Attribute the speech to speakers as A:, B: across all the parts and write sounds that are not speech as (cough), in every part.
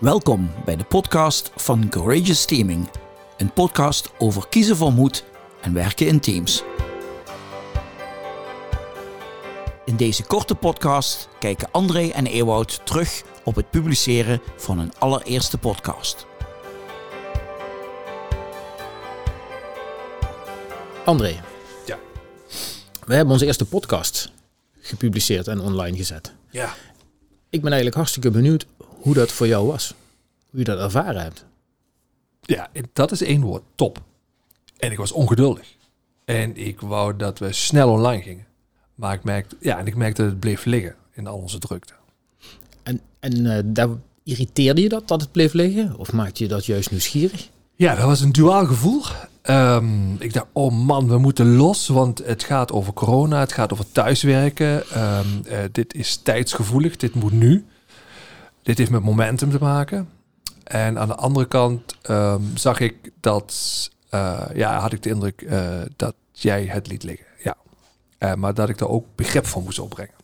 A: Welkom bij de podcast van Courageous Teaming. Een podcast over kiezen voor moed en werken in teams. In deze korte podcast kijken André en Ewout terug op het publiceren van hun allereerste podcast.
B: André.
C: Ja.
B: We hebben onze eerste podcast gepubliceerd en online gezet.
C: Ja.
B: Ik ben eigenlijk hartstikke benieuwd hoe dat voor jou was. Hoe je dat ervaren hebt.
C: Ja, en dat is één woord. Top. En ik was ongeduldig. En ik wou dat we snel online gingen. Maar ik merkte, ja, en ik merkte dat het bleef liggen in al onze drukte.
B: En, en eh, daar irriteerde je dat, dat het bleef liggen? Of maakte je dat juist nieuwsgierig?
C: Ja, dat was een duaal gevoel. Ehm, ik dacht, oh man, we moeten los, want het gaat over corona, het gaat over thuiswerken. Ehm, eh, dit is tijdsgevoelig, dit moet nu. Dit heeft met momentum te maken. En aan de andere kant ehm, zag ik dat, eh, ja, had ik de indruk eh, dat jij het liet liggen. Ja. Eh, maar dat ik daar ook begrip voor moest opbrengen.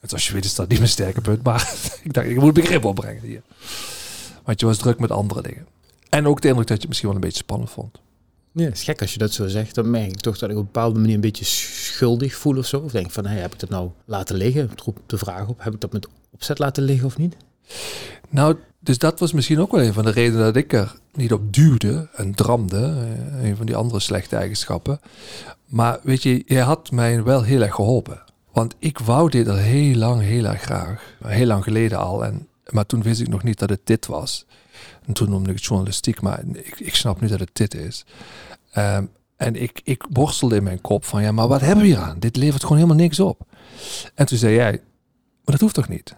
C: En zoals je weet is dat niet mijn sterke punt, maar (laughs) ik dacht, ik moet begrip opbrengen hier. Want je was druk met andere dingen. En ook de indruk dat je het misschien wel een beetje spannend vond.
B: Ja, het is gek als je dat zo zegt. Dan merk ik toch dat ik op een bepaalde manier een beetje schuldig voel of zo. Of denk van, hey, heb ik dat nou laten liggen? Het roept de vraag op, heb ik dat met opzet laten liggen of niet?
C: Nou, dus dat was misschien ook wel een van de redenen dat ik er niet op duwde en dramde. eh, Een van die andere slechte eigenschappen. Maar weet je, je had mij wel heel erg geholpen. Want ik wou dit al heel lang, heel erg graag. Heel lang geleden al. En, maar toen wist ik nog niet dat het dit was. En toen noemde ik het journalistiek, maar ik, ik snap nu dat het dit is. Ehm, en ik, ik worstelde in mijn kop van, ja, maar wat hebben we hier aan? Dit levert gewoon helemaal niks op. En toen zei jij, maar dat hoeft toch niet?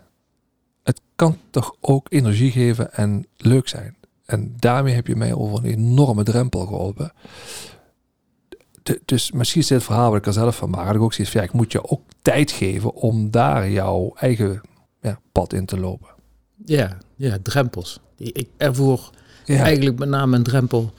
C: Kan toch ook energie geven en leuk zijn. En daarmee heb je mij over een enorme drempel geholpen. De- dus misschien is dit het verhaal wat ik er zelf van maak. Dat ik ook zoiets van, ja, ik moet je ook tijd geven om daar jouw eigen ja, pad in te lopen.
B: Ja, ja, drempels. Ik ervoor
C: Ja,
B: eigenlijk met name een drempel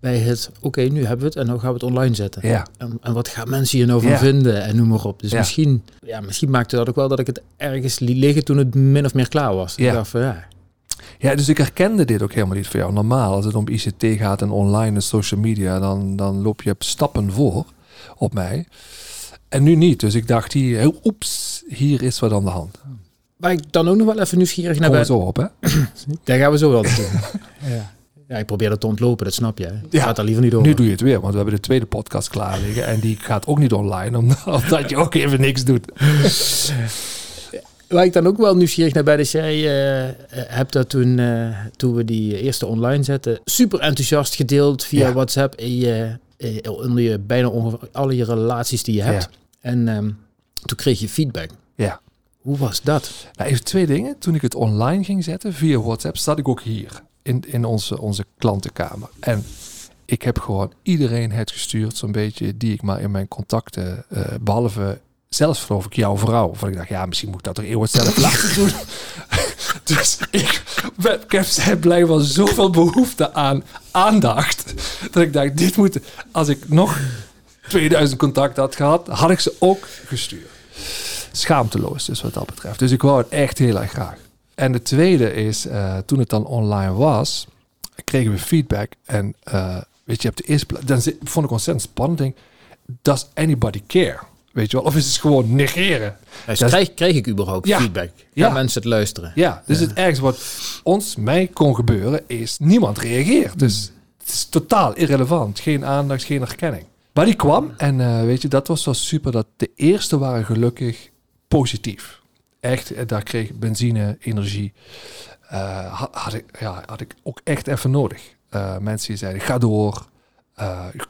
B: bij het, oké, nu hebben we het en dan gaan we het online zetten.
C: ja,
B: En, en wat gaan mensen hier nou van
C: Ja.
B: vinden en noem maar op. Dus
C: Ja.
B: misschien, ja, misschien maakte dat ook wel dat ik het ergens liet liggen toen het min of meer klaar was.
C: Ja.
B: Ik dacht van, ja,
C: ja, dus ik herkende dit ook helemaal niet voor jou. Normaal, als het om ICT gaat en online en social media, dan, dan loop je stappen voor op mij. En nu niet. Dus ik dacht hier, oeps, hier is wat aan de hand.
B: Waar ik dan ook nog wel even nieuwsgierig naar
C: Kom
B: ben.
C: zo op, hè? (clears throat)
B: Daar gaan we zo wel naartoe. (laughs) ja. Ja, ik probeer dat te ontlopen, dat snap je. hè.
C: Ja.
B: Gaat daar liever niet over.
C: Nu doe je het weer, want we hebben de tweede podcast klaar liggen. En die gaat ook niet online, (laughs) omdat, je ook even niks doet.
B: Waar ik dan ook wel nieuwsgierig naar ben, is jij eh, hebt dat toen, eh, toen we die eerste online zetten, super enthousiast gedeeld via
C: Ja.
B: WhatsApp in je, onder je bijna ongeveer alle je relaties die je hebt.
C: Ja.
B: En ehm, toen kreeg je feedback.
C: Ja.
B: Hoe was dat?
C: Nou, even twee dingen. Toen ik het online ging zetten via WhatsApp, zat ik ook hier in, in onze, onze klantenkamer. En ik heb gewoon iedereen het gestuurd, zo'n beetje, die ik maar in mijn contacten, eh, behalve zelfs geloof ik jouw vrouw. Van ik dacht, ja, misschien moet ik dat toch eeuwig zelf (laughs) laten doen. (laughs) dus ik, ben- ik heb blijkbaar zoveel behoefte aan aandacht, dat ik dacht, dit moet, als ik nog 2000 contacten had gehad, had ik ze ook gestuurd schaamteloos dus wat dat betreft. Dus ik wou het echt heel erg graag. En de tweede is, eh, toen het dan online was, kregen we feedback. En eh, weet je, op de eerste plaats, dan zit- vond ik ontzettend spannend. Denk, does anybody care? Weet je wel? Of is het gewoon negeren?
B: Dus
C: Dat
B: krijg, kreeg ik überhaupt
C: Ja.
B: feedback? Gaan
C: Ja.
B: mensen het luisteren?
C: Ja, dus het ergste wat ons, mij kon gebeuren, is niemand reageert. Dus het is totaal irrelevant. Geen aandacht, geen erkenning. Maar die kwam en eh, weet je, dat was wel super. Dat de eerste waren gelukkig positief. Echt, eh, daar kreeg benzine, energie. eh, had, ik, ja, had ik ook echt even nodig. Eh, mensen die zeiden, ga door.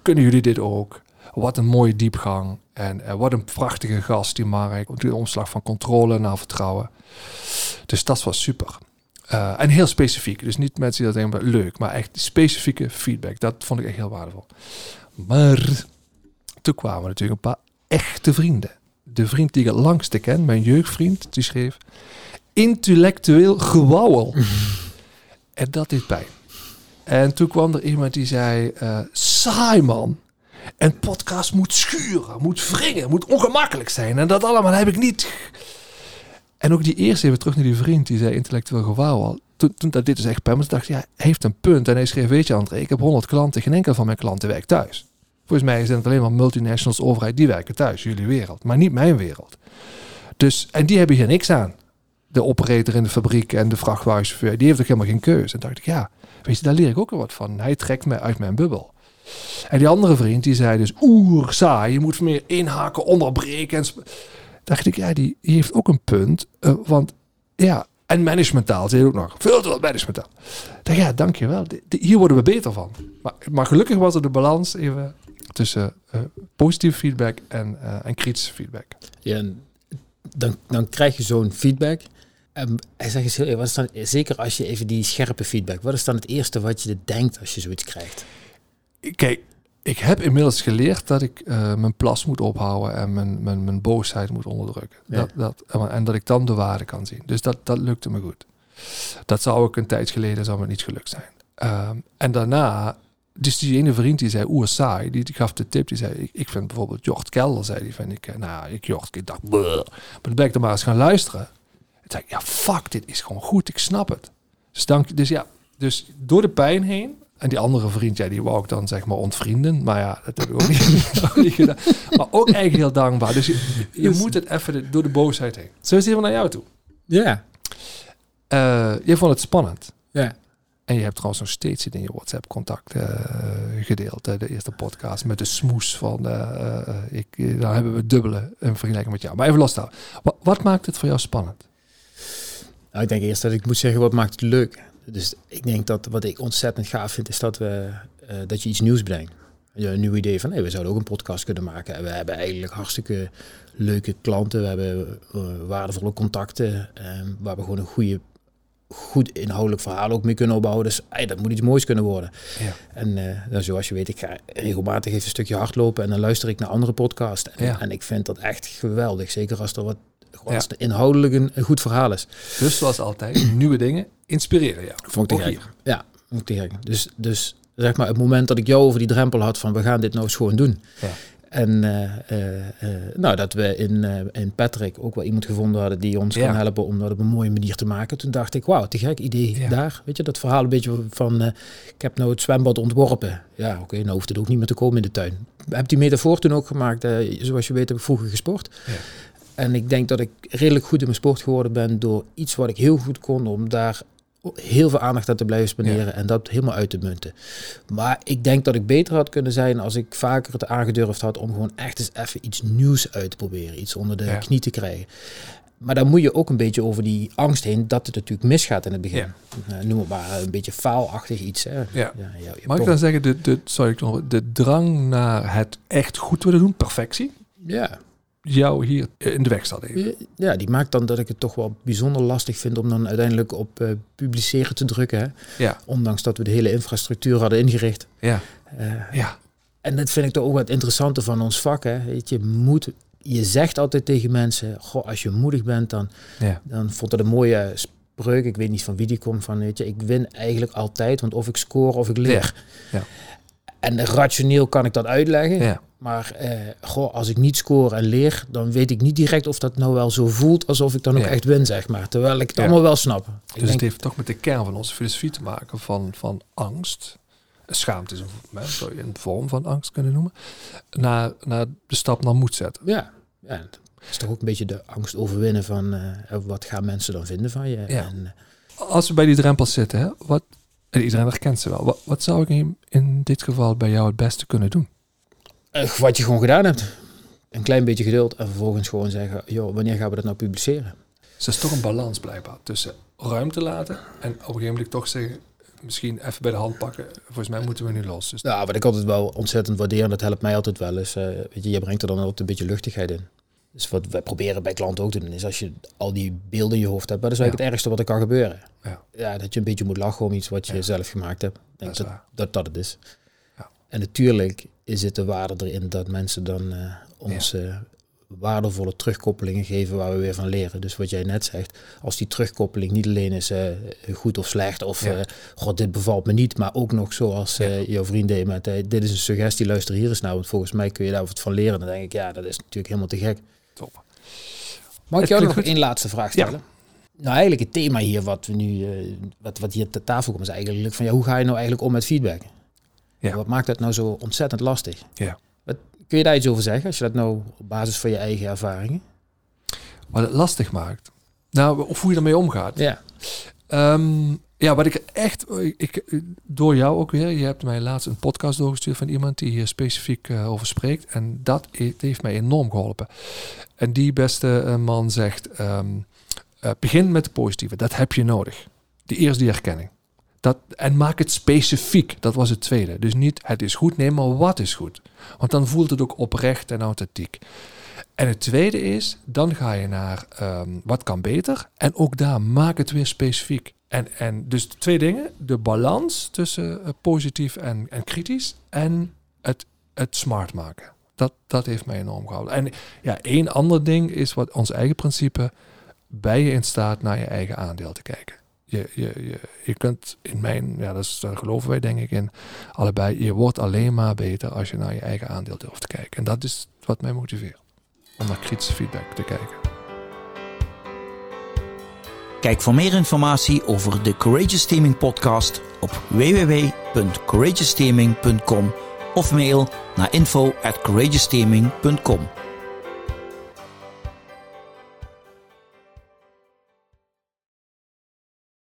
C: Kunnen jullie dit ook? Wat een mooie diepgang. En wat een prachtige gast die Mark. De omslag van controle naar vertrouwen. Dus dat was super. En heel specifiek. Dus niet mensen die dat denken, leuk. Maar echt specifieke feedback. Dat vond ik echt heel waardevol. Maar toen kwamen natuurlijk een paar echte vrienden. De vriend die ik het langste ken, mijn jeugdvriend, die schreef... Intellectueel gewauwel. (laughs) en dat deed pijn. En toen kwam er iemand die zei... eh saai man. En podcast moet schuren, moet wringen, moet ongemakkelijk zijn. En dat allemaal heb ik niet. En ook die eerste, even terug naar die vriend, die zei intellectueel gewaar Toen, toen dat dit dus echt me dacht ik, ja, hij heeft een punt. En hij schreef, weet je André, ik heb 100 klanten, geen enkel van mijn klanten werkt thuis. Volgens mij zijn het alleen maar multinationals, overheid, die werken thuis, jullie wereld. Maar niet mijn wereld. Dus, en die hebben hier niks aan. De operator in de fabriek en de vrachtwagenchauffeur, die heeft ook helemaal geen keuze. En dacht ik, ja, weet je, daar leer ik ook wel wat van. Hij trekt me uit mijn bubbel. En die andere vriend, die zei dus, oer, saai, je moet meer inhaken, onderbreken. En dacht ik, ja, die, heeft ook een punt. Uh, want ja, en managementtaal, zei ook nog. Veel te veel managementtaal. Dacht, ja, dankjewel. Hier worden we beter van. Maar, maar gelukkig was er de balans even tussen uh, positieve feedback en, uh, en kritische feedback.
B: Ja, dan, dan krijg je zo'n feedback. En hij zegt eens heel wat is dan, zeker als je even die scherpe feedback, wat is dan het eerste wat je denkt als je zoiets krijgt?
C: Kijk, ik heb inmiddels geleerd dat ik uh, mijn plas moet ophouden en mijn, mijn, mijn boosheid moet onderdrukken. Dat, dat, en dat ik dan de waarde kan zien. Dus dat, dat lukte me goed. Dat zou ik een tijd geleden zou me niet gelukt zijn. Um, en daarna, dus die ene vriend die zei, oeh saai, die, die gaf de tip, die zei, ik, ik vind bijvoorbeeld Jort Kelder, zei die, vind ik, nou, ik Jort, ik dacht, Bleh. maar dan ben ik er maar eens gaan luisteren. En zei ja, fuck, dit is gewoon goed, ik snap het. Dus, dank, dus ja, dus door de pijn heen en die andere vriend, ja, die wou ik dan zeg maar ontvrienden. Maar ja, dat heb ik ook niet, (laughs) gedaan. Maar ook eigenlijk heel dankbaar. Dus je, je dus- moet het even door de boosheid heen. Zo is het naar jou toe.
B: Ja.
C: Uh, je vond het spannend.
B: Ja.
C: En je hebt trouwens nog steeds in je WhatsApp-contact uh, gedeeld. de eerste podcast met de smoes van... Uh, ik, daar hebben we dubbele in vergelijking met jou. Maar even los daar. Wat, maakt het voor jou spannend?
B: Nou, ik denk eerst dat ik moet zeggen, wat maakt het leuk? Dus ik denk dat wat ik ontzettend gaaf vind, is dat, we, dat je iets nieuws brengt. Je een nieuw idee van, hey, we zouden ook een podcast kunnen maken. En we hebben eigenlijk hartstikke leuke klanten. We hebben waardevolle contacten. Waar we gewoon een goede, goed inhoudelijk verhaal ook mee kunnen opbouwen. Dus hey, dat moet iets moois kunnen worden.
C: Ja.
B: En nou, zoals je weet, ik ga regelmatig even een stukje hardlopen. En dan luister ik naar andere podcasts. En, ja. en ik vind dat echt geweldig. Zeker als er wat als het inhoudelijk een, goed verhaal is.
C: Dus zoals altijd, (clears throat) nieuwe dingen inspireren jou.
B: Vond ik te Ja, vond ik te gek. Dus, dus zeg maar het moment dat ik jou over die drempel had van we gaan dit nou eens gewoon doen.
C: Ja.
B: En uh, nou, dat we in, in Patrick ook wel iemand gevonden hadden die ons ja. kan helpen om dat op een mooie manier te maken. Toen dacht ik, wauw, te gek idee ja. daar. Weet je, dat verhaal een beetje van, ik heb nou het zwembad ontworpen. Ja, oké, okay, nou hoeft het ook niet meer te komen in de tuin. Heb die metafoor toen ook gemaakt. zoals je weet heb ik vroeger gesport.
C: Ja.
B: En ik denk dat ik redelijk goed in mijn sport geworden ben door iets wat ik heel goed kon, om daar heel veel aandacht aan te blijven spenderen en dat helemaal uit te munten. Maar ik denk dat ik beter had kunnen zijn als ik vaker het aangedurfd had om gewoon echt eens even iets nieuws uit te proberen, iets onder de knie te krijgen. Maar dan moet je ook een beetje over die angst heen dat het natuurlijk misgaat in het begin. Ja. noem het maar een beetje faalachtig iets. Hè.
C: Ja. Ja, Mag ik dan zeggen, de, de, sorry, de drang naar het echt goed willen doen, perfectie?
B: Ja
C: jou hier in de weg staat. Even.
B: Ja, die maakt dan dat ik het toch wel bijzonder lastig vind om dan uiteindelijk op uh, publiceren te drukken. Hè?
C: Ja.
B: Ondanks dat we de hele infrastructuur hadden ingericht.
C: Ja.
B: Uh,
C: ja.
B: En dat vind ik toch ook wat interessante van ons vak. Hè? Weet je, moet, je zegt altijd tegen mensen, goh, als je moedig bent, dan,
C: ja.
B: dan vond het een mooie spreuk. Ik weet niet van wie die komt, van weet je, ik win eigenlijk altijd, want of ik score of ik leer.
C: Ja. ja.
B: En rationeel kan ik dat uitleggen.
C: Ja.
B: Maar eh, goh, als ik niet score en leer, dan weet ik niet direct of dat nou wel zo voelt alsof ik dan ook echt win, zeg maar. Terwijl ik het allemaal wel snap.
C: Dus denk... het heeft toch met de kern van onze filosofie te maken van, van angst. Schaamte is een, zou je een vorm van angst kunnen noemen. Naar, naar de stap naar moed zetten.
B: Ja, ja. Het is toch ook een beetje de angst overwinnen van uh, wat gaan mensen dan vinden van je.
C: Ja.
B: En,
C: uh, Als we bij die drempels zitten, hè, wat, en iedereen herkent ze wel. Wat, wat zou ik in, in dit geval bij jou het beste kunnen doen?
B: Uh, wat je gewoon gedaan hebt. Een klein beetje geduld en vervolgens gewoon zeggen, joh, wanneer gaan we dat nou publiceren?
C: Dus is toch een balans blijkbaar tussen ruimte laten en op een gegeven moment toch zeggen, misschien even bij de hand pakken. Volgens mij moeten we nu los. Dus
B: ja, wat ik altijd wel ontzettend waardeer, en dat helpt mij altijd wel, is, uh, weet je, je brengt er dan altijd een beetje luchtigheid in. Dus wat wij proberen bij klanten ook te doen, is als je al die beelden in je hoofd hebt, dat is eigenlijk het ergste wat er kan gebeuren.
C: Ja.
B: ja. dat je een beetje moet lachen om iets wat je ja. zelf gemaakt hebt. Denk dat, dat, dat, dat het is.
C: Ja.
B: En natuurlijk is het de waarde erin dat mensen dan uh, ons uh, waardevolle terugkoppelingen geven waar we weer van leren. Dus wat jij net zegt, als die terugkoppeling niet alleen is uh, goed of slecht of ja. god dit bevalt me niet, maar ook nog zoals ja. jouw vriend deed met dit is een suggestie, luister hier eens naar, want volgens mij kun je daar wat van leren. Dan denk ik ja, dat is natuurlijk helemaal te gek.
C: Top.
B: Mag ik jou nog één laatste vraag stellen? Nou, eigenlijk het thema hier wat we nu, eh, wat, wat hier ter tafel komt, is eigenlijk van ja, hoe ga je nou eigenlijk om met feedback?
C: Ja.
B: Wat maakt dat nou zo ontzettend lastig?
C: Ja.
B: Wat, kun je daar iets over zeggen, als je dat nou op basis van je eigen ervaringen?
C: Wat het lastig maakt. Nou, of hoe je ermee omgaat.
B: Ja.
C: Ehm, ja, wat ik echt, ik, door jou ook weer, je hebt mij laatst een podcast doorgestuurd van iemand die hier specifiek eh, over spreekt. En dat he- heeft mij enorm geholpen. En die beste eh, man zegt, ehm, eh, begin met de positieve, dat heb je nodig. Die eerst die herkenning. Dat, en maak het specifiek, dat was het tweede. Dus niet het is goed, nee, maar wat is goed. Want dan voelt het ook oprecht en authentiek. En het tweede is, dan ga je naar ehm, wat kan beter. En ook daar maak het weer specifiek. En, en dus twee dingen. De balans tussen eh, positief en, en kritisch. En het, het smart maken. Dat, dat heeft mij enorm geholpen. En ja, één ander ding is wat ons eigen principe. Ben je in staat naar je eigen aandeel te kijken. Je, je, je, je kunt in mijn, ja, dat daar geloven wij denk ik in, allebei. Je wordt alleen maar beter als je naar je eigen aandeel durft te kijken. En dat is wat mij motiveert om naar kritische feedback te kijken.
A: Kijk voor meer informatie over de Courageous Teaming podcast op www.courageousteaming.com of mail naar info.